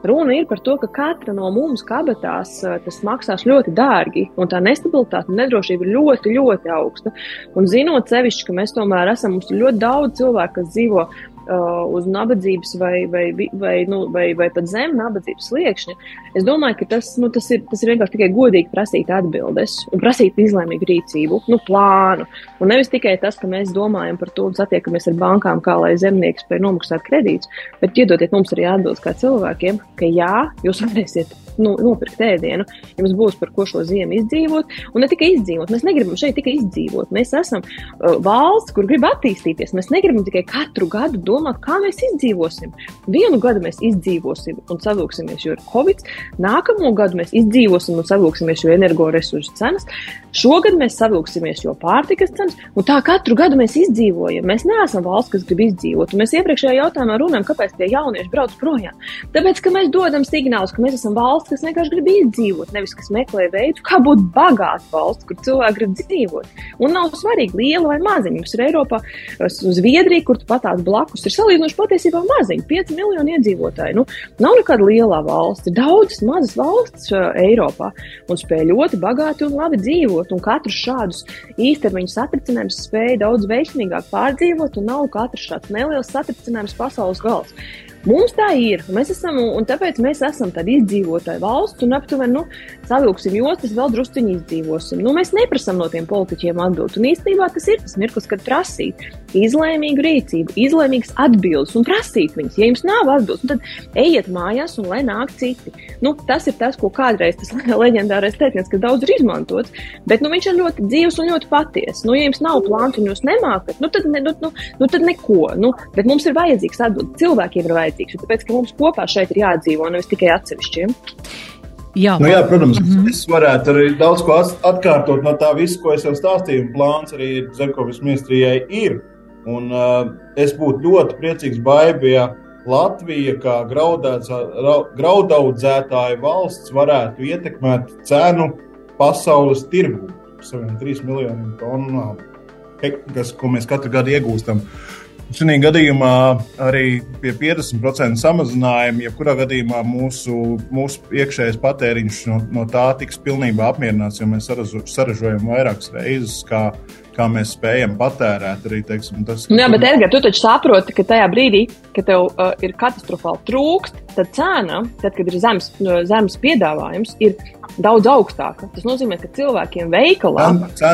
Runa ir par to, ka katra no mums kabatās eh, tas maksās ļoti dārgi, un tā nestabilitāte un nedrošība ir ļoti, ļoti augsta. Un zinot sevišķi, ka mēs tomēr esam, mums ir ļoti daudz cilvēku, kas dzīvo uh, uz nabadzības vai, vai, vai, nu, vai, vai pat zem nabadzības sliekšņa, es domāju, ka tas, nu, tas, ir, tas ir vienkārši tikai godīgi prasīt atbildes un prasīt izlēmīgu rīcību, nu, plānu. Un nevis tikai tas, ka mēs domājam par to un satiekamies ar bankām, kā lai zemnieki spēj nomaksāt kredītus, bet iedodiet mums arī atbildes kā cilvēkiem, ka jā, jūs varēsiet nu, nopirkt ēdienu, jums būs par ko šo ziemu izdzīvot. Un ne tikai izdzīvot, mēs negribam šeit tikai izdzīvot. Mēs esam uh, valsts, kur grib attīstīties. Mēs negribam tikai katru gadu domāt, kā mēs izdzīvosim. Vienu gadu mēs izdzīvosim un savilksimies, jo ir covid, nākamo gadu mēs izdzīvosim un savilksimies, jo energoresursu cenas. Šogad mēs savilksimies, jo pārtikas cenas, un tā katru gadu mēs izdzīvojam. Mēs neesam valsts, kas grib izdzīvot. Un mēs iepriekšējā jautājumā runājam, kāpēc tie jaunieši brauc projām. Tāpēc, ka mēs dodam signālus, ka mēs esam valsts, kas vienkārši grib izdzīvot, nevis kas meklē veidu, kā būt bagāta valsts, kur cilvēki grib dzīvot. Un nav svarīgi, liela vai maziņa. Mums ir Eiropā, Zviedrija, kur pat tās blakus ir salīdzinoši patiesībā maziņa, 5 miljoni iedzīvotāji. Nu, nav nekāda liela valsts, ir daudzas mazas valsts uh, Eiropā un spēj ļoti bagāti un labi dzīvot un katrs šādus īstermiņa satricinājumus spēja daudz veiksmīgāk pārdzīvot, un nav katrs šāds neliels satricinājums pasaules gals. Mums tā ir, mēs esam, un tāpēc mēs esam tāda izdzīvotāja valsts, un aptuveni, nu, savilksim jostas, vēl drusciņi izdzīvosim. Nu, mēs neprasam no tiem politiķiem atbildi, un īstenībā tas ir tas mirklis, kad prasīt izlēmīgu rīcību, izlēmīgas atbildes un prasīt viņas. Ja jums nav atbildes, nu, tad ejiet mājās un lai nāk citi. Nu, tas ir tas, ko kādreiz tas leģendārais teiciens, kas daudz ir izmantots, bet nu, viņš ir ļoti dzīves un ļoti patiesa. Nu, ja jums nav plāns un jūs nemākat, nu, tad, ne, nu, nu, nu, tad neko. Nu, bet mums ir vajadzīgs atbildes. Cilvēkiem ir vajadzīgs, tāpēc ka mums kopā šeit ir jādzīvo, nevis tikai atsevišķiem. Jā, nu, jā, protams, mm -hmm. es varētu arī daudz ko atkārtot no tā visa, ko es jau stāstīju. Plāns arī Zemkovis ministrijai ir. Un, uh, es būtu ļoti priecīgs, Baiba, ja Latvija, kā graudaudzētāja valsts, varētu ietekmēt cenu pasaules tirgu par saviem 3 miljoniem tonnām, kas, ko mēs katru gadu iegūstam. Šajā gadījumā arī pie 50% samazinājuma, jebkurā gadījumā mūsu, mūsu iekšējais patēriņš no, no tā tiks pilnībā apmierināts, jo mēs saražojam vairākas reizes, kā kā mēs spējam patērēt arī teiksim, tas. Nu, jā, bet, Edgars, tu taču saproti, ka tajā brīdī, kad tev uh, ir katastrofāli trūkst, tad cena, tad, kad ir zemes, zemes piedāvājums, ir daudz augstāka. Tas nozīmē, ka cilvēkiem veikalā tā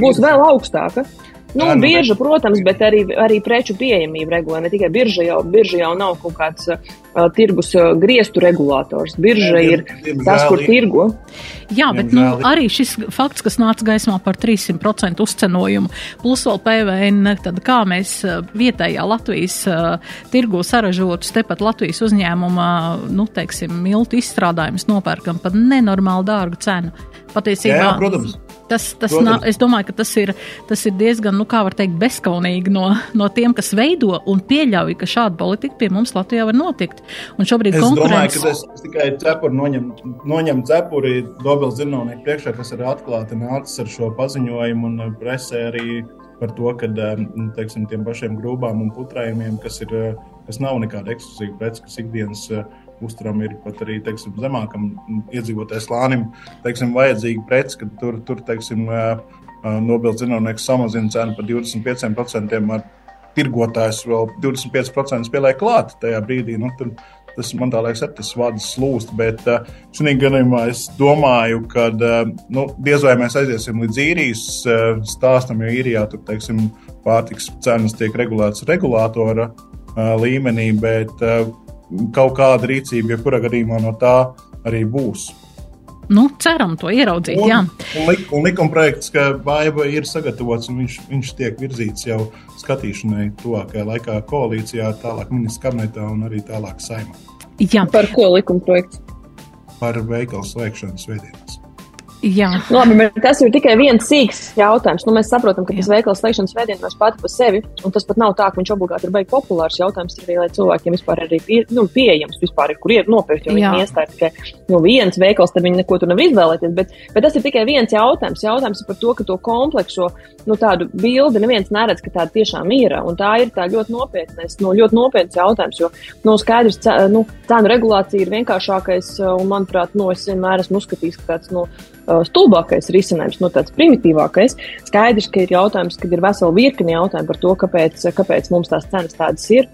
būs vēl augstāka. Nu, bieža, protams, bet arī, arī preču pieejamība regulē. Ne tikai birža jau, birža jau nav kaut kāds uh, tirgus uh, griestu regulators. Birža ir tas, kur tirgo. Jā, bet nu, arī šis fakts, kas nāca gaismā par 300% uzcenojumu, plus vēl PVN, tad kā mēs uh, vietējā Latvijas uh, tirgu saražotus tepat Latvijas uzņēmumā, nu, teiksim, miltu izstrādājumus nopērkam par nenormāli dārgu cenu. Patiesībā, jā, jā, protams. Tas, tas nav, es domāju, ka tas ir, tas ir diezgan, nu, kā var teikt, bezskaunīgi no, no tiem, kas veido un pieļauj, ka šāda politika pie mums Latvijā var notikt. Un šobrīd es konkurence... domāju, ka tas tikai cepuri noņem, noņem cepuri Dobels zinātnieku priekšā, kas ir atklāti nācis ar šo paziņojumu un presē arī par to, ka nu, teiksim, tiem pašiem grūbām un putrājumiem, kas, ir, kas nav nekāda ekskluzīva prece, kas ikdienas uzturam ir pat arī teiksim, zemākam iedzīvotāju slānim teiksim, vajadzīga prece, ka tur, tur teiksim, Nobels zinātnieks samazina cenu par 25%, ar tirgotājs vēl 25% spēlē klāt tajā brīdī. Nu, tur, tas man liekas, ir tas vārds slūst. Bet šajā gadījumā es domāju, ka nu, diez vai mēs aiziesim līdz īrijas stāstam, jo īrijā tur teiksim, pārtiks cenas tiek regulētas regulātora līmenī. Bet, kaut kāda rīcība, jebkurā gadījumā no tā arī būs. Nu, ceram to ieraudzīt. Un, jā. un, lik, un likuma projekts, ka baiva ir sagatavots un viņš, viņš tiek virzīts jau skatīšanai tuvākajā laikā koalīcijā, tālāk ministra kabinetā un arī tālāk saimā. Jā. Par ko likuma projekts? Par veikalu slēgšanu svētdienās. Jā. Labi, tas ir tikai viens sīks jautājums. Nu, mēs saprotam, ka Jā. tas veikals slēgšanas veids pats par sevi, un tas pat nav tā, ka viņš obligāti ir baigi populārs. Jautājums arī, lai cilvēkiem vispār arī pie, nu, pieejams, vispār ir, kur ir nopirkt. Jo viņi iestāja tikai nu, viens veikals, tad viņi neko tur nevar izvēlēties. Bet, bet tas ir tikai viens jautājums. Jautājums par to, ka to komplekso nu, tādu bildi neviens neredz, ka tāda tiešām ir. Un tā ir tā ļoti nopietnas, nu, ļoti nopietns jautājums, jo nu, skaidrs, nu, cenu regulācija ir vienkāršākais, un manuprāt, nu, es vienmēr esmu uzskatījis, ka tāds, nu, stulbākais risinājums, no nu, tāds primitīvākais. Skaidrs, ka ir jautājums, kad ir vesela virkni jautājumu par to, kāpēc, kāpēc mums tās cenas tādas ir.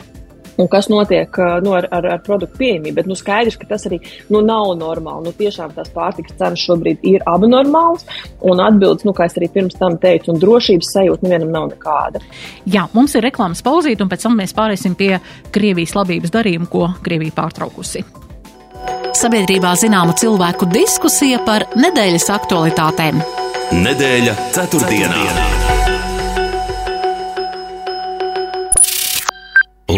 Un kas notiek uh, nu, ar, ar, ar produktu pieejamību? Bet nu, skaidrs, ka tas arī nu, nav normāli. Nu, tiešām tās pārtikas cenas šobrīd ir abnormālas. Un atbildes, nu, kā es arī pirms tam teicu, un drošības sajūta nevienam nav nekāda. Jā, mums ir reklāmas pauzīte, un pēc tam mēs pāriesim pie Krievijas labības darījuma, ko Krievija pārtraukusi sabiedrībā zināma cilvēku diskusija par nedēļas aktualitātēm. Nedēļa ceturtdienā. ceturtdienā.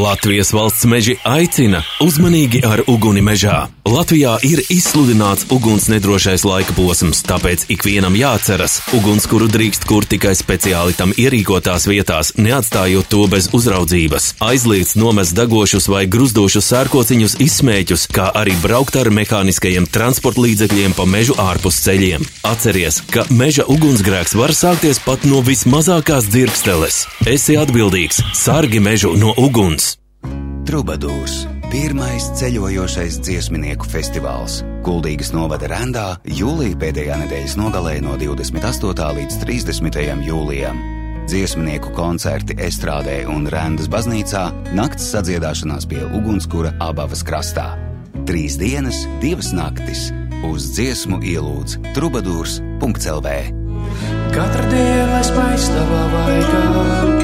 Latvijas valsts meži aicina uzmanīgi ar uguni mežā. Latvijā ir izsludināts uguns nedrošais laika posms, tāpēc ikvienam jāatceras, ugunskura drīkst kur tikai speciāli tam ierīkotās vietās, neatstājot to bez uzraudzības. Aizliegts nomest degošus vai gruzdošus sērkociņus izsmēķus, kā arī braukt ar mehāniskajiem transporta līdzekļiem pa mežu ārpus ceļiem. Atceries, ka meža ugunsgrēks var sākties pat no vismazākās dzirksteles. Esi atbildīgs, sargi mežu no uguns! Trubadūrs - pirmais ceļojošais dziesminieku festivāls. Kuldīgas novada Rendā jūlijā pēdējā nedēļas nogalē no 28. līdz 30. jūlijam. dziesmnieku koncerti Estrādē un Rēndas baznīcā, nakts sadziedāšanās pie ugunskura abavas krastā. Trīs dienas, divas naktis uz dziesmu ielūdz trubadūrs.lv. Katru dienu es paistavā vaigā.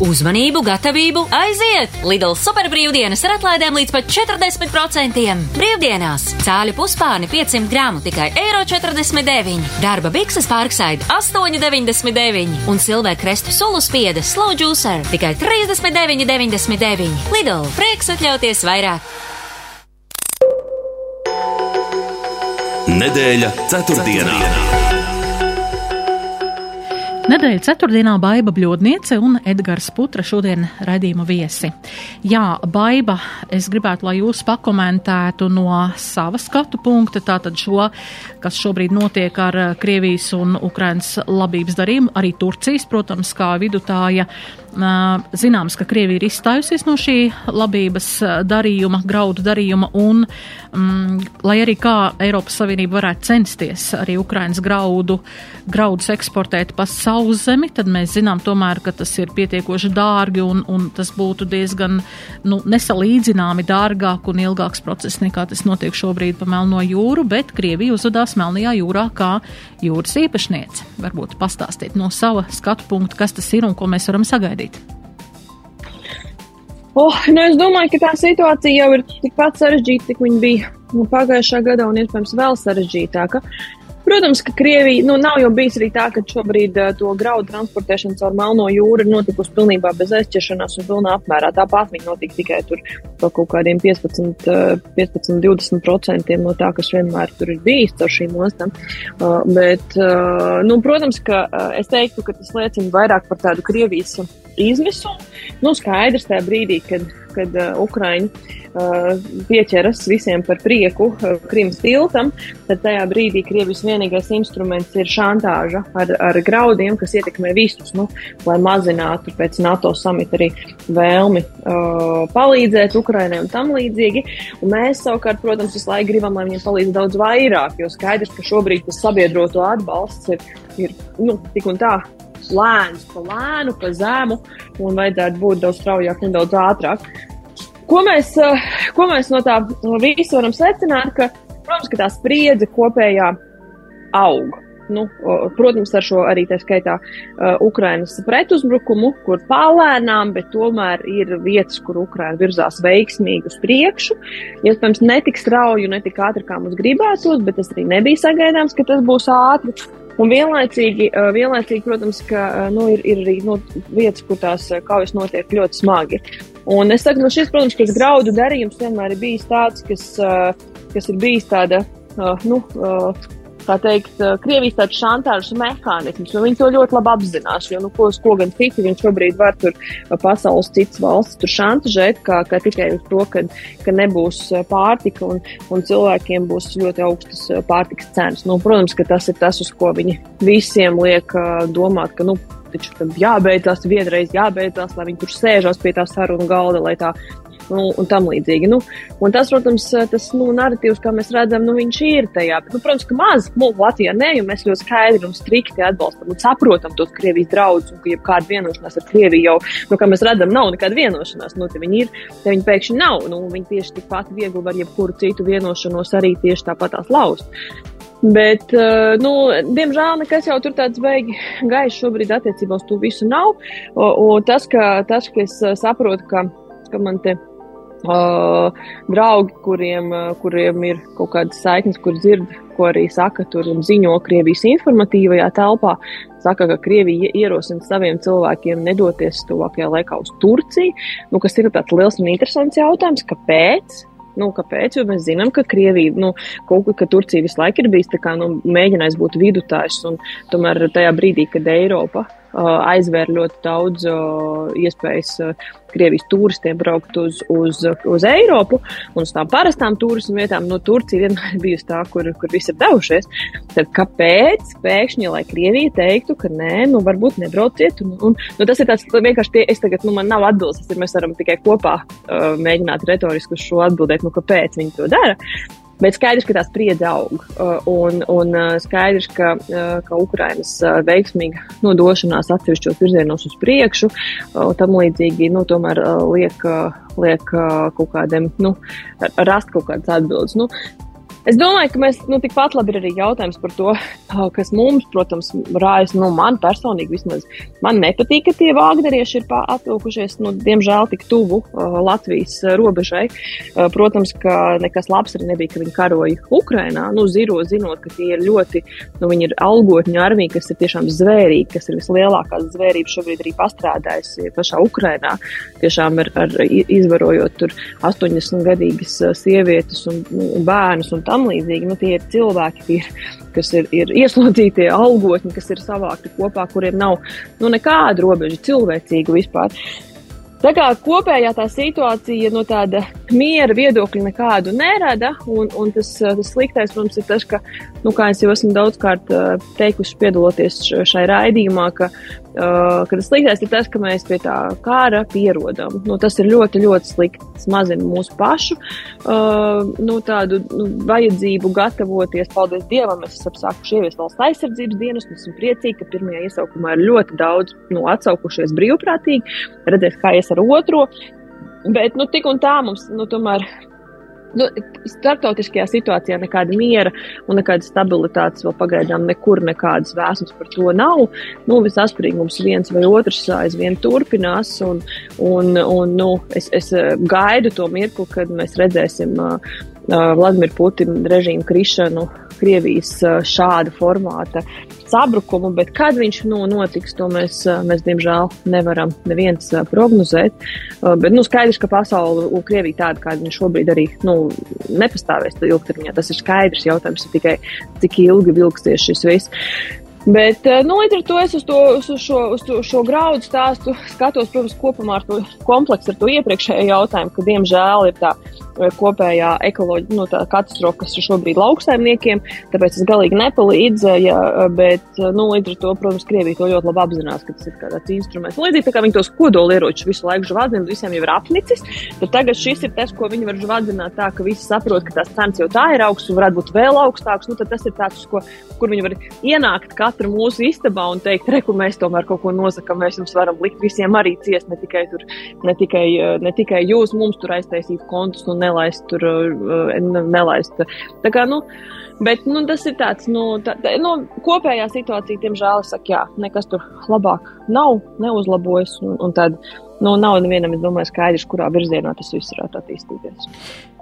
Uzmanību, gatavību, aiziet! Lidl superbrīvdienas ar atlaidēm līdz pat 40%. Brīvdienās cāļu puspāni 500 gramu tikai 1,49 eiro, darba bikses pārksaida 8,99 un silver krestu sulu spieda slow juicer tikai 39,99. Lidl prieks atļauties vairāk! Nedēļa ceturtdienā. Nedēļas ceturtdienā Baiva Bļodniece un Edgars Putra šodien raidījuma viesi. Jā, Baiva, es gribētu, lai jūs pakomentētu no sava skatu punkta, tātad šo, kas šobrīd notiek ar Krievijas un Ukrainas labības darījumu, arī Turcijas, protams, kā vidutāja. Zināms, ka Krievija ir izstājusies no šī labības darījuma, graudu darījuma, un, mm, lai arī kā Eiropas Savienība varētu censties arī Ukrainas graudu, graudus eksportēt pa sauszemi, tad mēs zinām tomēr, ka tas ir pietiekoši dārgi un, un tas būtu diezgan nu, nesalīdzināmi dārgāk un ilgāks process nekā tas notiek šobrīd pa Melno jūru, bet Krievija uzvedās Melnajā jūrā kā jūras īpašniece. Varbūt pastāstīt no sava skatu punkta, kas tas ir un ko mēs varam sagaidīt. Oh, nu es domāju, ka tā situācija jau ir tikpat sarežģīta, cik viņa bija nu, pagājušā gadā, un iespējams vēl sarežģītāka. Protams, ka Krievija nu, nav jau bijis arī tā, ka šobrīd uh, to graudu transportēšana caur Melno jūru ir notikusi pilnībā bez aizķeršanās un pilnā apmērā. Tāpat viņa notika tikai tur kaut kādiem 15, uh, 15 20% no tā, kas vienmēr tur ir bijis caur šīm ostām. Uh, bet, uh, nu, protams, ka uh, es teiktu, ka tas liecina vairāk par tādu Krievijas izmisumu. Nu, skaidrs tajā brīdī, kad, kad uh, Ukraiņi uh, pieķeras visiem par prieku uh, Krimas tiltam, tad tajā brīdī Krievijas vienīgais instruments ir šantāža ar, ar graudiem, kas ietekmē visus, nu, lai mazinātu pēc NATO samita arī vēlmi uh, palīdzēt Ukrainai un tam līdzīgi. Un mēs savukārt, protams, visu laiku gribam, lai viņiem palīdz daudz vairāk, jo skaidrs, ka šobrīd tas sabiedroto atbalsts ir, ir nu, tik un tā lēns, pa lēnu, pa zemu, un vajadzētu būt daudz straujāk un daudz ātrāk. Ko mēs, eh, ko mēs no tā visa varam secināt? Ka, protams, ka tā spriedze kopējā aug. Nu, protams, ar šo arī tā skaitā uh, Ukrainas pretuzbrukumu, kur palēnām, bet tomēr ir vietas, kur Ukraina virzās veiksmīgi uz priekšu. Iespējams, ne tik strauji un ne tik ātri, kā mums gribētos, bet tas arī nebija sagaidāms, ka tas būs ātri. Un vienlaicīgi, vienlaicīgi protams, ka nu, ir, ir arī nu, vietas, kur tās kaujas notiek ļoti smagi. Un es saku, nu, šis, protams, kas graudu darījums vienmēr ir bijis tāds, kas, kas ir bijis tāda, nu, kā teikt, Krievijas tāds šantāžas mehānisms, un viņi to ļoti labi apzinās, jo, nu, ko, ko gan citu viņi šobrīd var tur pasaules citas valsts tur šantažēt, kā, kā tikai uz to, ka, ka nebūs pārtika un, un cilvēkiem būs ļoti augstas pārtikas cenas. Nu, protams, ka tas ir tas, uz ko viņi visiem liek domāt, ka, nu, taču tam jābeidzās, vienreiz jābeidzās, lai viņi tur sēžās pie tā sarunu galda, lai tā nu, un tam līdzīgi. Nu, un tas, protams, tas nu, narratīvs, kā mēs redzam, nu, viņš ir tajā. Bet, nu, protams, ka maz nu, Latvijā ne, jo mēs ļoti skaidri un strikti atbalstam un saprotam tos Krievijas draudus, un ka jebkāda vienošanās ar Krieviju jau, nu, kā mēs redzam, nav nekāda vienošanās. Nu, te viņi ir, te viņi pēkšņi nav. Nu, viņi tieši tikpat viegli var jebkuru citu vienošanos arī tieši tāpatās laust. Bet, uh, nu, diemžēl, nekas jau tur tāds beigi gaišs šobrīd attiecībā uz to visu nav. O, o tas, ka, tas, ka es saprotu, ka, ka man te Uh, draugi, kuriem, uh, kuriem ir kaut kādas saiknes, kur dzird, ko arī saka tur ziņo Krievijas informatīvajā telpā, saka, ka Krievija ierosina saviem cilvēkiem nedoties tuvākajā laikā uz Turciju, nu, kas ir tāds liels un interesants jautājums, kāpēc? Nu, kāpēc? Jo mēs zinām, ka Krievija, nu, kaut kā, Turcija visu laiku ir bijis tā kā, nu, mēģinājis būt vidutājs, un tomēr tajā brīdī, kad Eiropa aizvēra ļoti daudz iespējas Krievijas turistiem braukt uz, uz, uz Eiropu un uz tām parastām turismu vietām. Nu, Turcija vienmēr bijusi tā, kur, kur visi ir devušies. Tad kāpēc pēkšņi, lai Krievija teiktu, ka nē, nu varbūt nebrauciet? Un, un, nu, tas ir tāds vienkārši, tie, es tagad, nu man nav atbildes, tas ir, mēs varam tikai kopā uh, mēģināt retoriski uz šo atbildēt, nu kāpēc viņi to dara. Bet skaidrs, ka tā spriedze aug. Uh, un, un uh, skaidrs, ka, uh, ka Ukrainas veiksmīga nodošanās atsevišķos virzienos uz priekšu, tam līdzīgi, nu, tomēr liek, liek kaut kādiem, nu, rast kaut kādas atbildes. Nu, Es domāju, ka mēs nu, tikpat labi ir arī jautājums par to, kas mums, protams, rājas. Nu, man personīgi vismaz man nepatīk, ka tie vāgnerieši ir atvilkušies, nu, diemžēl, tik tuvu uh, Latvijas robežai. Uh, protams, ka nekas labs arī nebija, ka viņi karoja Ukrainā. Nu, ziro, zinot, ka tie ir ļoti, nu, viņi ir algotņu armija, kas ir tiešām zvērīgi, kas ir vislielākās zvērības šobrīd arī pastrādājusi pašā Ukrainā. Tiešām ar, ar izvarojot tur 80 gadīgas sievietes un, un bērnus un tam līdzīgi. Nu, tie ir cilvēki, tie ir, kas ir, ir ieslodzītie algotņi, kas ir savākti kopā, kuriem nav nu, nekāda robeža cilvēcīga vispār. Tā kā kopējā tā situācija no tāda miera viedokļa nekādu nerada, un, un tas, tas sliktais, protams, ir tas, ka, nu, kā es jau esmu daudzkārt teikusi, piedaloties šai raidījumā, ka Uh, ka tas sliktais ir tas, ka mēs pie tā kara pierodam. Nu, tas ir ļoti, ļoti slikti. Tas mazina mūsu pašu uh, nu, tādu nu, vajadzību gatavoties. Paldies Dievam, mēs esam sākuši ieviest valsts aizsardzības dienas. Mēs esam priecīgi, ka pirmajā iesaukumā ir ļoti daudz nu, atsaukušies brīvprātīgi. Redzēs, kā ies ar otro. Bet nu, tik un tā mums nu, tomēr nu, startautiskajā situācijā nekāda miera un nekādas stabilitātes vēl pagaidām nekur nekādas vēsmas par to nav. Nu, Visasprīgums viens vai otrs aizvien turpinās, un, un, un nu, es, es eh, gaidu to mirkli, kad mēs redzēsim uh, uh, Vladimira Putina režīmu krišanu Krievijas uh, šāda formāta sabrukumu, bet kad viņš nu, notiks, to mēs, mēs diemžēl nevaram neviens prognozēt. Bet nu, skaidrs, ka pasaule un Krievija tāda, kāda viņa šobrīd arī nu, nepastāvēs ilgtermiņā. Tas ir skaidrs jautājums, tikai cik ilgi vilksies šis viss. Bet, nu, līdz ar to es uz, to, uz, šo, uz to, šo graudu stāstu skatos, protams, kopumā ar to kompleksu, ar to iepriekšējo jautājumu, ka, diemžēl, ir tā kopējā ekoloģija, nu, tā katastrofa, kas ir šobrīd lauksaimniekiem, tāpēc tas galīgi nepalīdz, ja, bet, nu, līdz ar to, protams, Krievija to ļoti labi apzinās, ka tas ir tāds instruments. Nu, līdzīgi tā kā viņi tos kodolieročus visu laiku žvadzina, visiem jau ir apnicis, tad tagad šis ir tas, ko viņi var žvadzināt tā, ka visi saprot, ka tās cenas jau tā ir augstas un varētu būt vēl augstākas, nu, tad tas ir tāds, ko, kur viņi var ienākt katru mūsu istabā un teikt, reku, mēs tomēr kaut ko nosakam, mēs jums varam likt visiem arī ciest, ne tikai, tur, ne tikai, ne tikai jūs mums tur aiztaisīt kontus un nelaist tur, uh, nelaist. Tā kā, nu, bet, nu, tas ir tāds, nu, tā, nu, kopējā situācija, diemžēl, es saku, jā, nekas tur labāk nav, neuzlabojas, un, un tad, nu, nav nevienam, es domāju, skaidrs, kurā virzienā tas viss varētu attīstīties.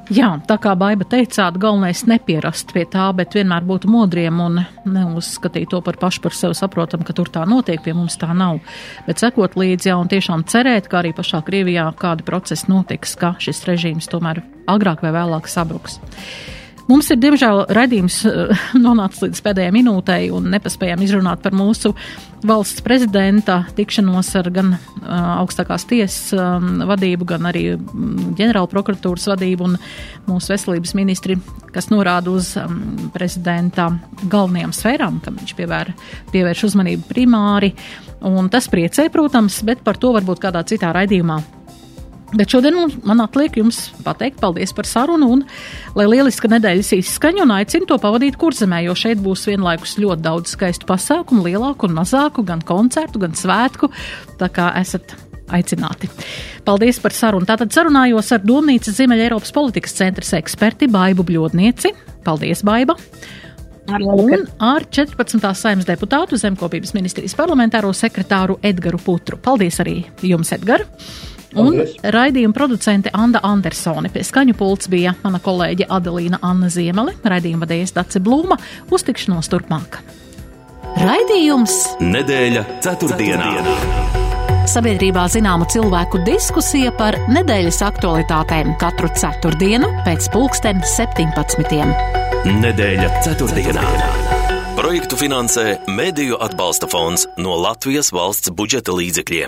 Jā, tā kā Baiba teicāt, galvenais nepierast pie tā, bet vienmēr būt modriem un neuzskatīt to par pašu par sevi saprotam, ka tur tā notiek, pie mums tā nav. Bet sekot līdzi jau un tiešām cerēt, ka arī pašā Krievijā kādi procesi notiks, ka šis režīms tomēr agrāk vai vēlāk sabruks. Mums ir, diemžēl, redzījums eh, nonācis līdz pēdējai minūtei un nepaspējām izrunāt par mūsu valsts prezidenta tikšanos ar gan uh, augstākās tiesas um, vadību, gan arī um, ģenerāla prokuratūras vadību un mūsu veselības ministri, kas norāda uz um, prezidenta galvenajām sfērām, kam viņš pievēr, pievērš uzmanību primāri. Un tas priecē, protams, bet par to varbūt kādā citā raidījumā Bet šodien man atliek jums pateikt paldies par sarunu un lai lieliska nedēļas izskaņa un aicinu to pavadīt kurzemē, jo šeit būs vienlaikus ļoti daudz skaistu pasākumu, lielāku un mazāku, gan koncertu, gan svētku, tā kā esat aicināti. Paldies par sarunu. Tātad sarunājos ar Domnīcas Ziemeļa Eiropas politikas centras eksperti Baibu Bļodnieci. Paldies, Baiba! Un ar 14. saimnes deputātu Zemkopības ministrijas parlamentāro sekretāru Edgaru Putru. Paldies arī jums, Edgar! Un raidījuma producente Anna Andersone. Pie skaņu pults bija mana kolēģe Adelīna Anna Ziemele, raidījuma vadījas Dace Blūma. Uz tikšanos turpmāk! Raidījums Nedēļa ceturtdienā! ceturtdienā. Sabiedrībā zināma cilvēku diskusija par nedēļas aktualitātēm katru ceturtdienu pēc pulksten 17. Nedēļa ceturtdienā. Projektu finansē Mēdīju atbalsta fonds no Latvijas valsts budžeta līdzekļiem.